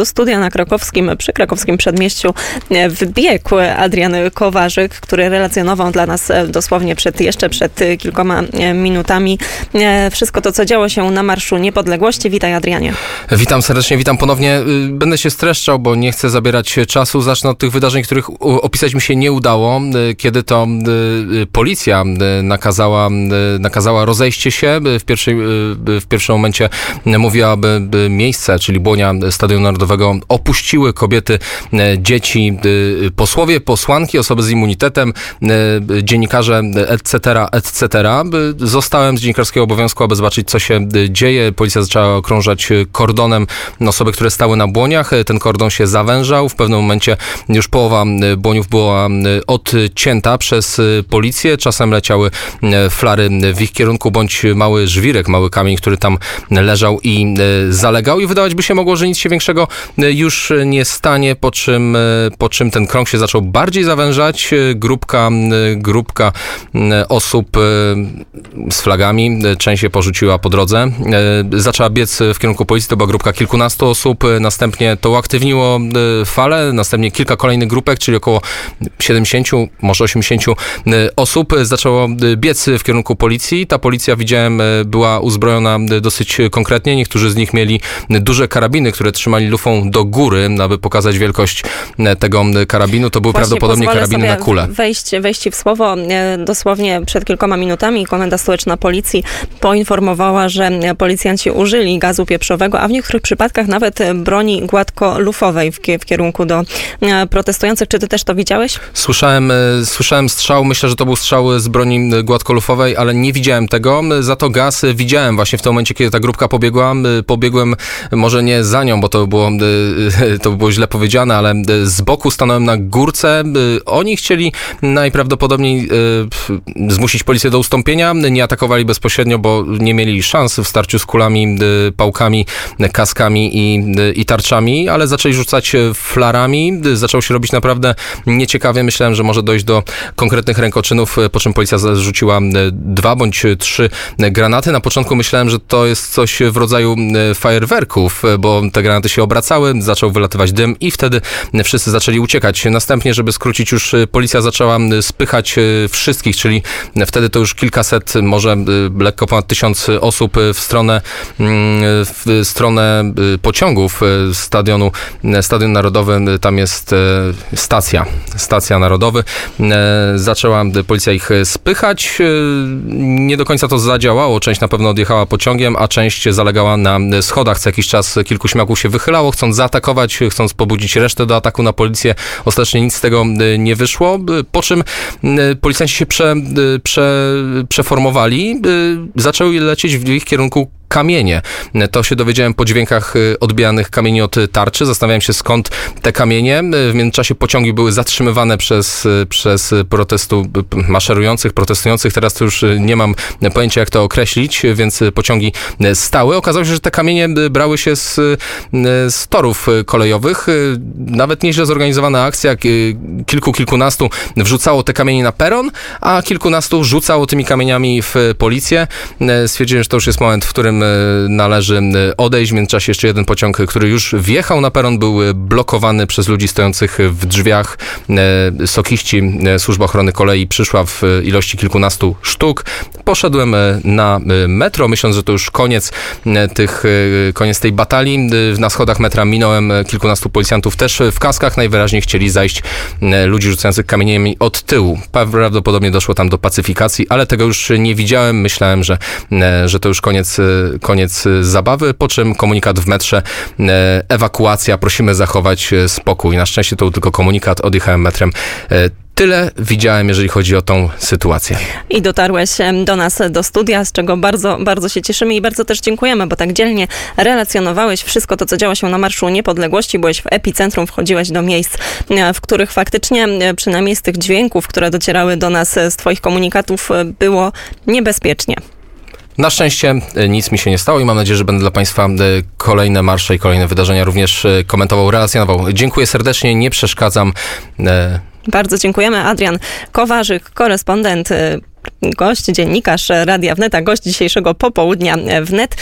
Do studia na krakowskim, przy krakowskim przedmieściu e, wbiegł Adrian Kowarzyk, który relacjonował dla nas e, dosłownie przed, jeszcze przed e, kilkoma minutami wszystko to, co działo się na Marszu Niepodległości. Witaj Adrianie. Witam serdecznie, witam ponownie. Y, Będę się streszczał, bo nie chcę zabierać czasu. Zacznę od tych wydarzeń, których opisać mi się nie udało, y, kiedy to y, policja nakazała, nakazała rozejście się. W, pierwszej, w pierwszym momencie mówiła, by by miejsce, czyli błonia Stadionu Narodowego opuściły kobiety, y, dzieci, y, posłowie, posłanki, osoby z immunitetem, y, dziennikarze, etc., etc. Zostałem z dziennikarskiego obowiązku, aby zobaczyć, co się dzieje. Policja zaczęła okrążać kordonem osoby, które stały na błoniach. Ten kordon się zawężał. W pewnym momencie już połowa błoniów była odcięta przez policję. Czasem leciały flary w ich kierunku, bądź mały żwirek, mały kamień, który tam leżał i zalegał. I wydawać by się mogło, że nic się większego już nie stanie, po czym, y, po czym ten krąg się zaczął bardziej zawężać. Y, Grupka, grupka osób z flagami, część się porzuciła po drodze. Zaczęła biec w kierunku policji, to była grupka kilkunastu osób. Następnie to uaktywniło falę, następnie kilka kolejnych grupek, czyli około 70, może 80 y, osób zaczęło biec w kierunku policji. Ta policja, widziałem, była uzbrojona dosyć konkretnie. Niektórzy z nich mieli duże karabiny, które trzymali lufą do góry, aby pokazać wielkość y, tego karabinu. To były Właśnie prawdopodobnie sobie na kulę. Wejść, wejść w słowo. E, Dosłownie przed kilkoma minutami Komenda Stołeczna Policji poinformowała, że policjanci użyli gazu pieprzowego, a w niektórych przypadkach nawet e, broni gładkolufowej w, w kierunku do e, protestujących. Czy ty też to widziałeś? Słyszałem, e, słyszałem strzał, myślę, że to był strzał z broni e, gładkolufowej, ale nie widziałem tego. E, Za to gaz e, widziałem właśnie w tym momencie, kiedy ta grupka pobiegła. E, Pobiegłem e, może nie za nią, bo to było, e, to było źle powiedziane, ale e, z boku stanąłem na górce. E, Oni chcieli najprawdopodobniej e, zmusić policję do ustąpienia. Nie atakowali bezpośrednio, bo nie mieli szans w starciu z kulami, e, pałkami, e, kaskami i, e, i tarczami, ale zaczęli rzucać e, flarami. E, Zaczął się robić naprawdę nieciekawie. Myślałem, że może dojść do konkretnych rękoczynów, e, po czym policja zarzuciła e, dwa bądź trzy e, granaty. Na początku myślałem, że to jest coś w rodzaju e, fajerwerków, e, bo te granaty się obracały, zaczął wylatywać dym i wtedy wszyscy zaczęli uciekać. Następnie, żeby skrócić już, e, policja zaczęła e, spychać e, wszystkich, czyli wtedy to już kilkaset, może lekko ponad tysiąc osób w stronę, mm, w stronę pociągów stadionu, Stadion Narodowy, tam jest stacja, stacja narodowy. Zaczęła policja ich spychać. Nie do końca to zadziałało. Część na pewno odjechała pociągiem, a część zalegała na schodach. Co jakiś czas kilku śmiałków się wychylało, chcąc zaatakować, chcąc pobudzić resztę do ataku na policję. Ostatecznie nic z tego e, nie wyszło, e, po czym e, policjanci się prze, prze, przeformowali. Zaczęły lecieć w ich kierunku kamienie. To się dowiedziałem po dźwiękach y, odbijanych kamieni od tarczy. Zastanawiałem się skąd te kamienie. Y, W międzyczasie pociągi były zatrzymywane przez, y, przez protestu maszerujących, protestujących. Teraz to już nie mam pojęcia jak to określić, więc pociągi stały. Okazało się, że te kamienie brały się z, z torów kolejowych. Nawet nieźle zorganizowana akcja. Kilku, kilkunastu wrzucało te kamienie na peron, a kilkunastu rzucało tymi kamieniami w policję. Stwierdziłem, że to już jest moment, w którym należy e, odejść. W międzyczasie jeszcze jeden pociąg, który już wjechał na peron, był e, blokowany przez ludzi stojących w drzwiach. E, Sokiści, e, Służba Ochrony Kolei przyszła w e, ilości kilkunastu sztuk. Poszedłem e, na e, metro, myśląc, że to już koniec e, tych, e, koniec tej batalii. E, Na schodach metra minąłem e, kilkunastu policjantów też w kaskach. Najwyraźniej chcieli zajść e, ludzi rzucających kamieniami od tyłu. Prawdopodobnie doszło tam do pacyfikacji, ale tego już nie widziałem. Myślałem, że, e, że to już koniec, e, koniec zabawy, po czym komunikat w metrze, e, ewakuacja, prosimy zachować e, spokój. Na szczęście to był tylko komunikat, odjechałem metrem. E, Tyle widziałem, jeżeli chodzi o tą sytuację. I dotarłeś do nas do studia, z czego bardzo, bardzo się cieszymy i bardzo też dziękujemy, bo tak dzielnie relacjonowałeś wszystko to, co działo się na Marszu Niepodległości. Byłeś w epicentrum, wchodziłeś do miejsc, w których faktycznie, przynajmniej z tych dźwięków, które docierały do nas z twoich komunikatów, było niebezpiecznie. Na szczęście e, nic mi się nie stało i mam nadzieję, że będę dla Państwa e, kolejne marsze i kolejne wydarzenia również e, komentował, relacjonował. Dziękuję serdecznie, nie przeszkadzam. Bardzo dziękujemy. Adrian Kowarzyk, korespondent, gość, dziennikarz Radia Wnet, a gość dzisiejszego popołudnia Wnet.